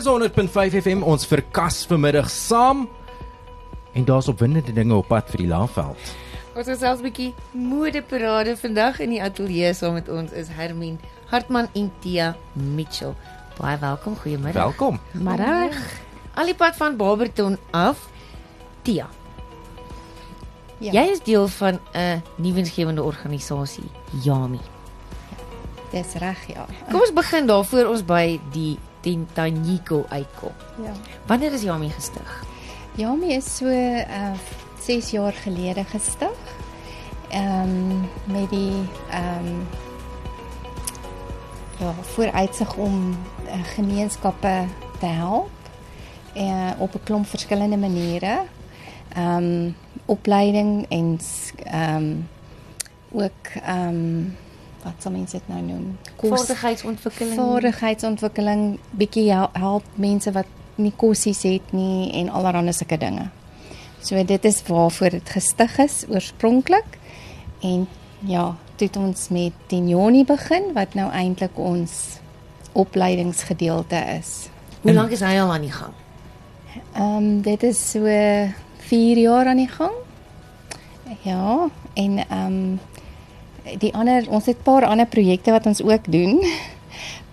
Dis 100.5 FM ons verkas vanmiddag saam. En daar's opwindende dinge op pad vir die Laagveld. Ons het selfs 'n bietjie modeparade vandag in die ateljee saam met ons is Hermien Hartman en Tia Mitchell. Baie welkom, goeiemiddag. Welkom. Middag. Al die pad van Barberton af. Tia, Ja, jy is deel van 'n nuwensgewende organisasie, Yami. dis reg ja. Kom ons begin daar voor ons by die Tentanyiko uitkom. Ja. Wanneer is Yami gestig? Yami is so uh 6 jaar gelede gestig. Ehm um, met die ehm um, ja, vooruitsig om uh, gemeenskappe te help uh, op 'n klomp verskillende maniere. Ehm um, opleiding en ehm um, ook ehm um, wat sal mense dit nou noem? Kos- Vaardigheidsontwikkeling. vaardigheidsontwikkeling bietjie hel- help mense wat nie kossies het nie en allerlei sulke dinge. So dit is waarvoor dit gestig is oorspronklik. En ja, toe het ons met Tignoni begin wat nou eintlik ons opleidingsgedeelte is. Hoe lank is hy al aan die gang? Ehm um, dit is so 4 jaar aan die gang. Ja, en ehm um, die ander ons het 'n paar ander projekte wat ons ook doen.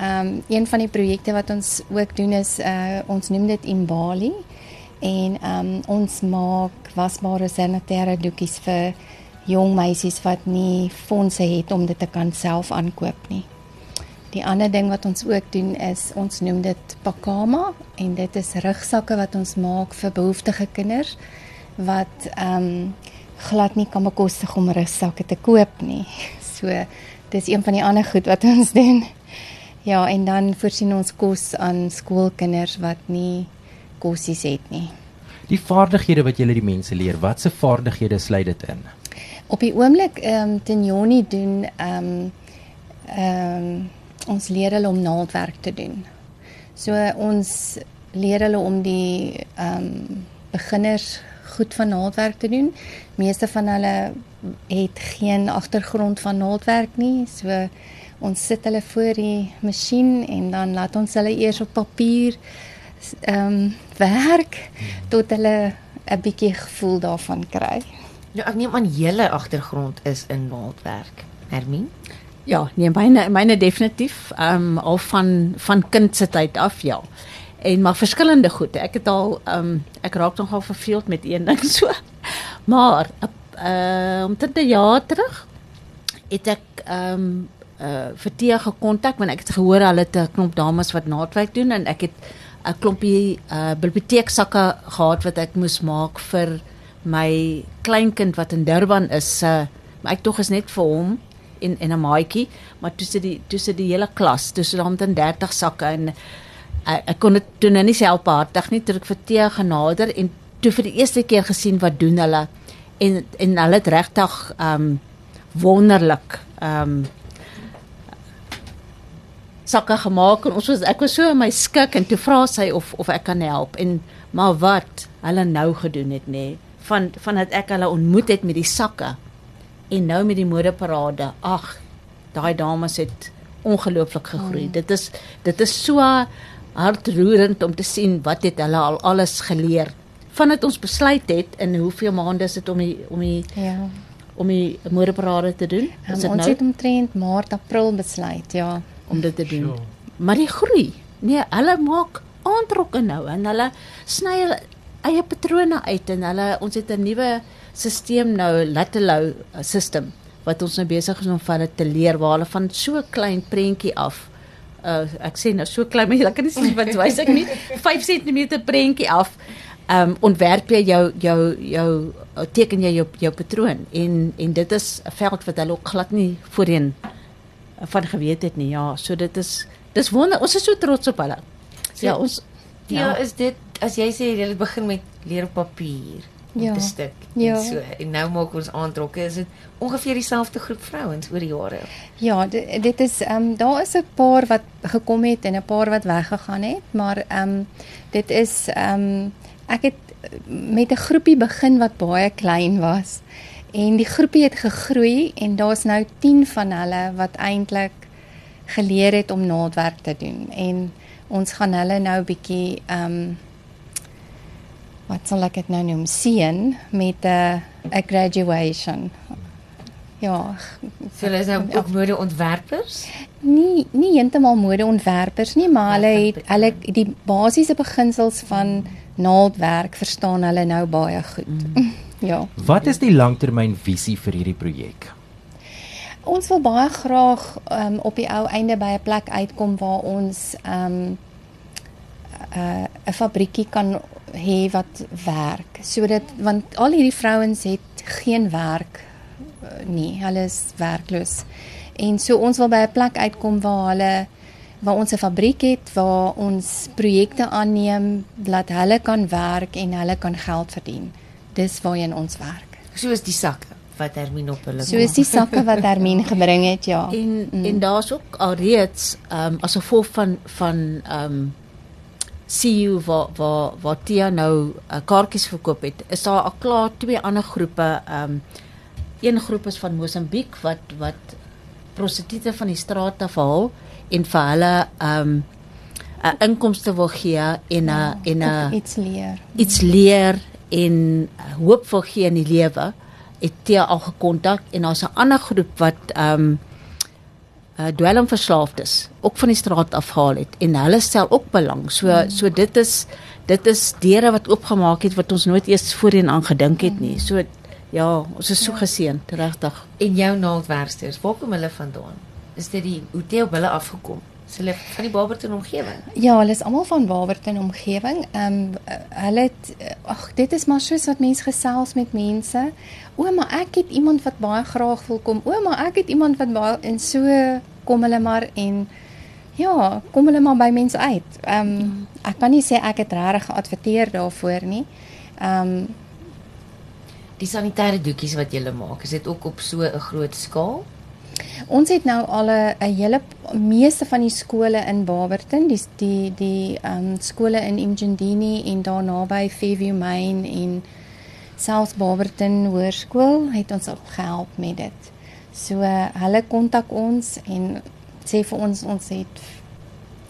Ehm um, een van die projekte wat ons ook doen is uh ons noem dit Imbali en ehm um, ons maak wasbare sanitêre doekies vir jong meisies wat nie fondse het om dit te kan self aankoop nie. Die ander ding wat ons ook doen is ons noem dit pakama en dit is rugsakke wat ons maak vir behoeftige kinders wat ehm um, glad nie kan bekostig om rugsakke te koop nie. So dis een van die ander goed wat ons doen. Ja, en dan voorsien ons kos aan skoolkinders wat nie kossies het nie. Die vaardighede wat julle die mense leer, watse vaardighede sluit dit in? Op die oomblik ehm um, Tenjoni doen ehm um, ehm um, ons leer hulle om naaldwerk te doen. So ons leer hulle om die ehm um, beginners goed van naaldwerk te doen. Meeste van hulle het geen agtergrond van naaldwerk nie. So ons sit hulle voor die masjien en dan laat ons hulle eers op papier ehm um, werk tot hulle 'n bietjie gevoel daarvan kry. Nou ek neem aan julle agtergrond is in naaldwerk. Hermien? Ja, nee, myne myne definitief ehm um, al van van kind se tyd af ja. En maar verskillende goed. Ek het al ehm um, ek raak nogal verveeld met een ding so. Maar uh omtrent 'n jaar terug het ek ehm um, uh vir Tia gekontak want ek het gehoor hulle het 'n klomp dames wat naadwerk doen en ek het 'n klompie uh biblioteeksakke gehad wat ek moes maak vir my kleinkind wat in Durban is. Uh maar ek tog is net vir hom en en 'n maatjie, maar tussen die tussen die hele klas, tussen dan omtrent 30 sakke en ek, ek kon dit toe nou nie selfbehartig nie, toe ek vir Tia genader en toe vir die eerste keer gesien wat doen hulle. En en hulle het regtig ehm um, wonderlik ehm um, sakke gemaak. En ons was ek was so in my skik en toe vra sy of of ek kan help. En maar wat hulle nou gedoen het nê nee, van van dat ek hulle ontmoet het met die sakke en nou met die modeparade. Ag daai dames het ongelooflik gegroei. Mm. dit is dit is so hartroerend om te sien wat het hulle al alles geleer vandat ons besluit het in hoeveel maande is dit om die om die Ja. om die modeparade te doen Um, is dit ons nou het omtrent Maart, April besluit, ja. om dit te doen. Maar die groei. Nee, hulle maak aandrokke nou en hulle sny hulle eie patrone uit en hulle ons het 'n nuwe stelsel nou, Latilou system wat ons nou besig is om vir hulle te leer waar hulle van so klein prentjie af uh ek sê nou so klein maar jy kan nie sien wat wys ek nie 5 cm prentjie af um ontwerp jy jou jou jou teken jy jou jou patroon en en dit is 'n veld wat hulle ook glad nie voorheen van geweet het nie. Ja, so dit is dis wonder ons is so trots op hulle. So, ja, ons Ja, is dit as jy sê jy begin met leer op papier Ja. te stik Ja. en so en nou maak ons aantrokke is dit ongeveer dieselfde groep vrouens oor die jare. Ja, dit, dit is ehm um, daar is 'n paar wat gekom het en 'n paar wat weggegaan het, maar ehm um, dit is ehm um, ek het met 'n groepie begin wat baie klein was. En die groepie het gegroei en daar's nou 10 van hulle wat eintlik geleer het om naaldwerk te doen en ons gaan hulle nou 'n bietjie ehm um, wat sal ek dit nou noem seën met 'n 'n graduation. Ja, So hulle is nou ook modeontwerpers. nie nie heeltemal modeontwerpers nie, maar hulle het hulle die basiese beginsels van naaldwerk verstaan hulle nou baie goed. Mm. ja. Wat is die langtermynvisie vir hierdie projek? Ons wil baie graag um, op die ou einde by 'n plek uitkom waar ons um 'n 'n fabriekie kan hê wat werk. Sodat want al hierdie vrouens het geen werk uh, nie. Hulle is werkloos. En so ons wil by 'n plek uitkom waar hulle waar ons 'n fabriek het waar ons projekte aanneem dat hulle kan werk en hulle kan geld verdien. Dis waarheen ons werk. So is die sakke wat Hermine op hulle So is die sakke wat Hermine gebring het, ja. En mm. en daar's ook alreeds ehm um, as gevolg van van ehm um, CU waar waar waar Tia nou uh, kaartjies verkoop het, is daar al klaar twee ander groepe ehm um, een groep is van Mosambiek wat wat prostituie van die straat af haal en vir hulle ehm um, 'n inkomste wil gee en 'n Ja, en 'n iets leer. iets leer en hoop wil gee in die lewe het Tia al gekontak en daar's 'n ander groep wat ehm um, uh, dwelmverslaafdes ook van die straat afhaal het en hulle stel ook belang. So mm. so dit is dit is deure wat oopgemaak het wat ons nooit eers voorheen aan gedink het nie. So ja, ons is so geseënd regtig. En jou naaldwerksters, waar kom hulle vandaan? Is dit die hoe het jy op hulle afgekom? Is hulle van die Barberton omgewing? Ja, hulle is almal van Wawerton omgewing. Ehm um, hulle het ag, dit is maar soos wat mense gesels met mense. O, maar ek het iemand wat baie graag wil kom. O, maar ek het iemand wat baie en so kom hulle maar en ja, kom hulle maar by mense uit. Ehm um, ek kan nie sê ek het regtig geadverteer daarvoor nie. Ehm um, Die sanitêre doekies wat jy maak, is dit ook op so 'n groot skaal? Ons het nou al 'n hele meeste van die skole in Barberton, die die die ehm um, skole in Imjindini en daar naby Fairview Main en selfs Barberton Hoërskool het ons al gehelp met dit. So uh, hulle kontak ons en sê vir ons ons het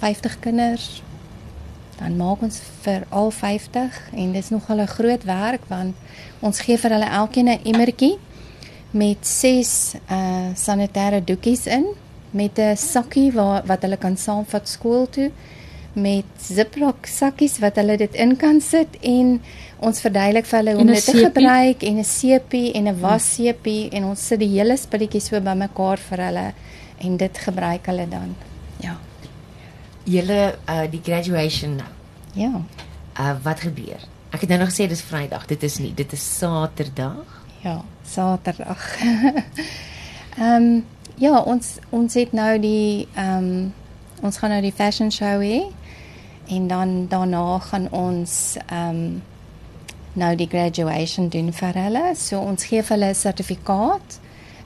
50 kinders. Dan maak ons vir al 50 en dis nog 'n groot werk want ons gee vir hulle elkeen 'n emmertjie met 6 uh sanitêre doekies in met 'n sakkie waar wat hulle kan saamvat skool toe met ziplock sakkies wat hulle dit in kan sit en ons verduidelik vir hulle hoe om dit te gebruik en 'n seepie en 'n wasseepie en ons sit die hele spulletjies so bymekaar vir hulle en dit gebruik hulle dan. Ja. Julle uh die graduation nou. Ja. Uh wat gebeur? Ek het nou nog gesê dis Vrydag, dit is nie, dit is Saterdag. Ja, Saterdag. Ehm um, ja, ons ons het nou die ehm um, ons gaan nou die fashion show hê en dan daarna gaan ons ehm um, nou die graduation doen vir hulle. So ons gee hulle 'n sertifikaat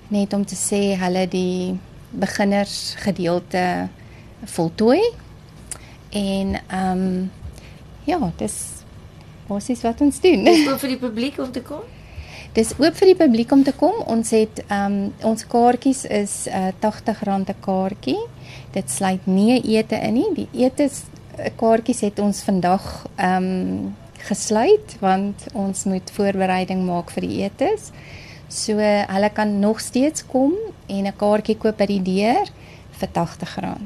net om te sê hulle die beginners gedeelte voltooi. En ehm um, ja, dis basies wat ons doen. Dis oop vir die publiek om te kom. Dis oop vir die publiek om te kom. Ons het ehm um, ons kaartjies is uh, R80 'n kaartjie. Dit sluit nie ete in nie. Die etes uh, kaartjies het ons vandag ehm um, gesluit want ons moet voorbereiding maak vir die etes. So hulle kan nog steeds kom en 'n kaartjie koop by die deur vir R80.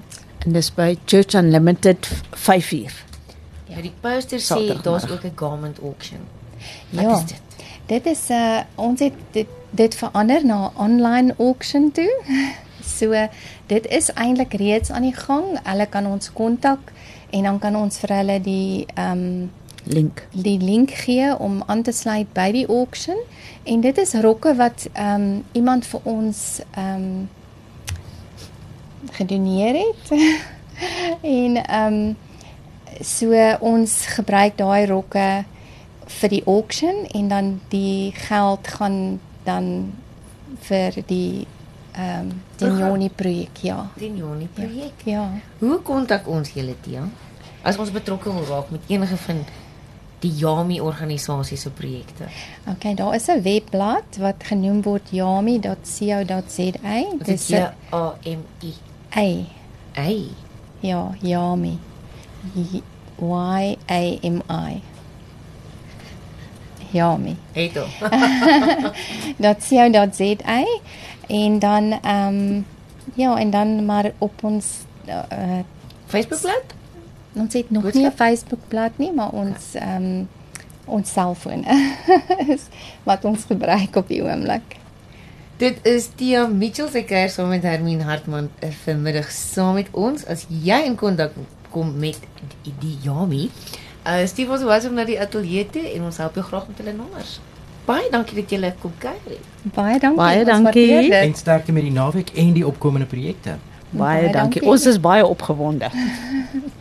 En dis by Church Unlimited 5 uur. Ja, die poster sê daar's ook 'n garment auction. Wat Ja. is dit? Dit is 'n uh, ons het dit dit verander na 'n online auction toe. So dit is eintlik reeds aan die gang. Hulle kan ons kontak en dan kan ons vir hulle die ehm um, Link. die link gee om aan te sluit by die auction en dit is rokke wat ehm um, iemand vir ons ehm um, gedoneer het. en ehm um, so ons gebruik daai rokke vir die auction en dan die geld gaan dan vir die ehm um, Dinyoni projek, ja. Die Joni projek. Ja. Hoe kontak ons julle Tia? As ons betrokke wil raak met enige van die Yami organisasie se projekte. Okay, daar is 'n webblad wat genoem word yami.co.za. Dis Dis J A M I. 'n Y. Ja, Yami. Y A M I. Yami. Het hom. .co.za en dan ehm um, ja, en dan maar op ons uh, Facebookblad? ons het nog Boodskap? nie 'n Facebookblad nie, maar ons ehm um, ons selfoon is wat ons gebruik op die oomblik. Dit is Tia Mitchell se kuier saam met Hermine Hartman eh, vanmiddag saam met ons. As jy in kontak kom met die, die Yami, uh stuur ons WhatsApp na die ateljee toe en ons help jou graag met hulle nommers. Baie dankie dat jy kom kuier. het. Baie dankie. Baie dankie. En sterkte met die naweek en die opkomende projekte. Baie Baie dankie. dankie. Ons is baie opgewonde.